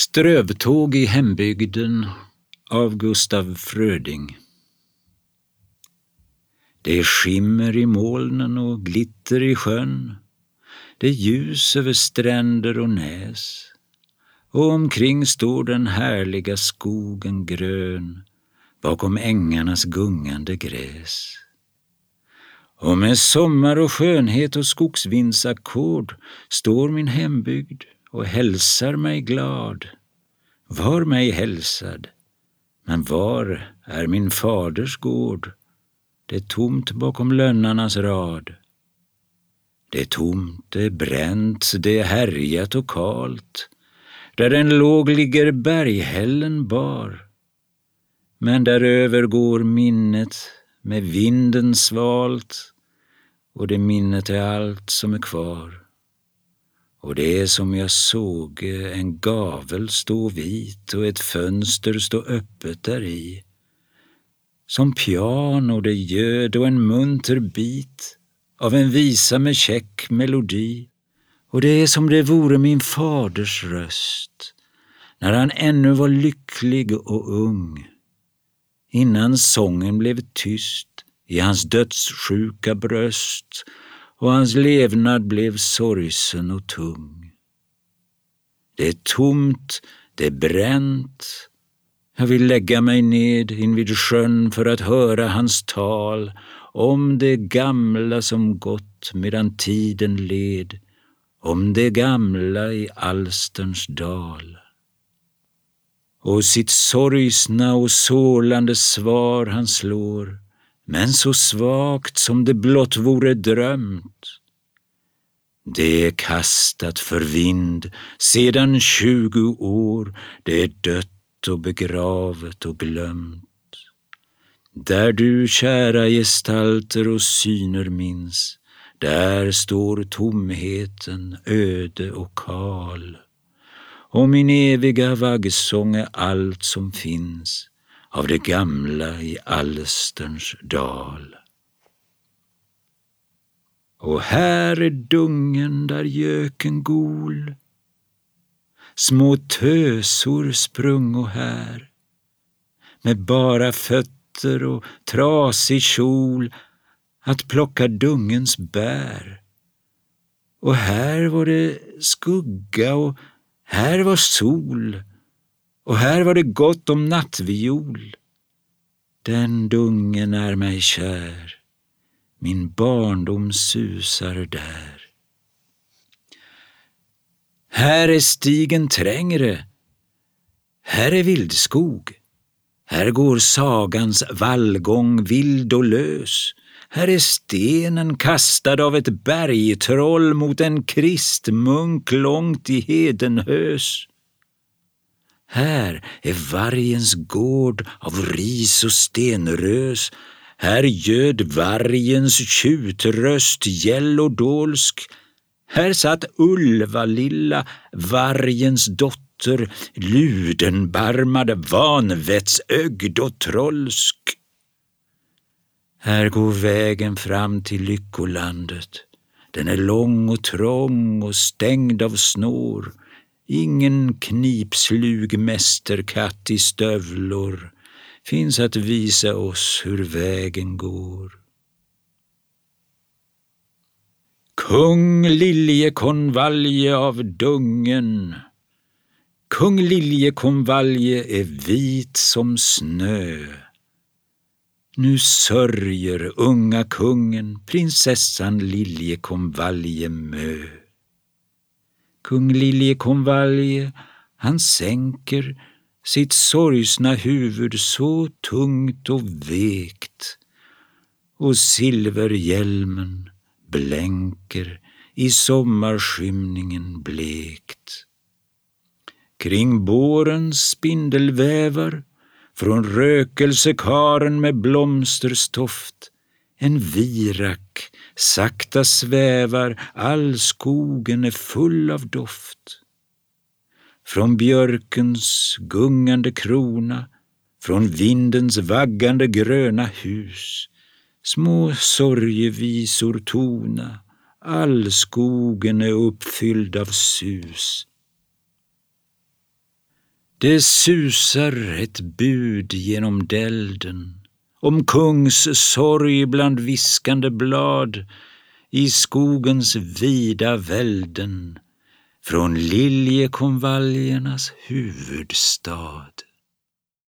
Strövtåg i hembygden av Gustav Fröding Det är skimmer i molnen och glitter i sjön. Det är ljus över stränder och näs. Och omkring står den härliga skogen grön bakom ängarnas gungande gräs. Och med sommar och skönhet och skogsvindsackord står min hembygd och hälsar mig glad. Var mig hälsad, men var är min faders gård? Det är tomt bakom lönnarnas rad. Det är tomt, det är bränt, det är härjat och kalt. Där den låg ligger berghällen bar. Men däröver går minnet med vinden svalt och det minnet är allt som är kvar. Och det är som jag såg eh, en gavel stå vit och ett fönster stå öppet däri. Som piano det göd och en munter bit av en visa med käck melodi. Och det är som det vore min faders röst när han ännu var lycklig och ung. Innan sången blev tyst i hans dödssjuka bröst och hans levnad blev sorgsen och tung. Det är tomt, det är bränt. Jag vill lägga mig ned invid sjön för att höra hans tal om det gamla som gått medan tiden led, om det gamla i Alsterns dal. Och sitt sorgsna och sålande svar han slår men så svagt som det blott vore drömt. Det är kastat för vind sedan tjugo år, det är dött och begravet och glömt. Där du kära gestalter och syner minns, där står tomheten öde och kal. Och min eviga vaggsång är allt som finns av det gamla i Alsterns dal. Och här är dungen där göken gol, små tösor sprungo här, med bara fötter och trasig kjol att plocka dungens bär. Och här var det skugga och här var sol och här var det gott om nattviol. Den dungen är mig kär, min barndom susar där. Här är stigen trängre, här är vildskog. Här går sagans vallgång vild och lös. Här är stenen kastad av ett bergtroll mot en kristmunk långt i Hedenhös. Här är vargens gård av ris och stenrös. Här göd vargens tjutröst gäll och dolsk. Här satt Ulva lilla, vargens dotter, ludenbarmad, vanvettsögd och trollsk. Här går vägen fram till lyckolandet. Den är lång och trång och stängd av snår. Ingen knipslug mästerkatt i stövlor finns att visa oss hur vägen går. Kung Liljekonvalje av Dungen Kung Liljekonvalje är vit som snö. Nu sörjer unga kungen prinsessan Liljekonvalje Mö. Kung Liljekonvalje, han sänker sitt sorgsna huvud så tungt och vekt och silverhjälmen blänker i sommarskymningen blekt. Kring bårens spindelvävar från rökelsekaren med blomsterstoft en virak sakta svävar, all skogen är full av doft. Från björkens gungande krona, från vindens vaggande gröna hus, små sorgevisor tona, all skogen är uppfylld av sus. Det susar ett bud genom dälden om kungs sorg bland viskande blad i skogens vida välden från liljekonvaljernas huvudstad.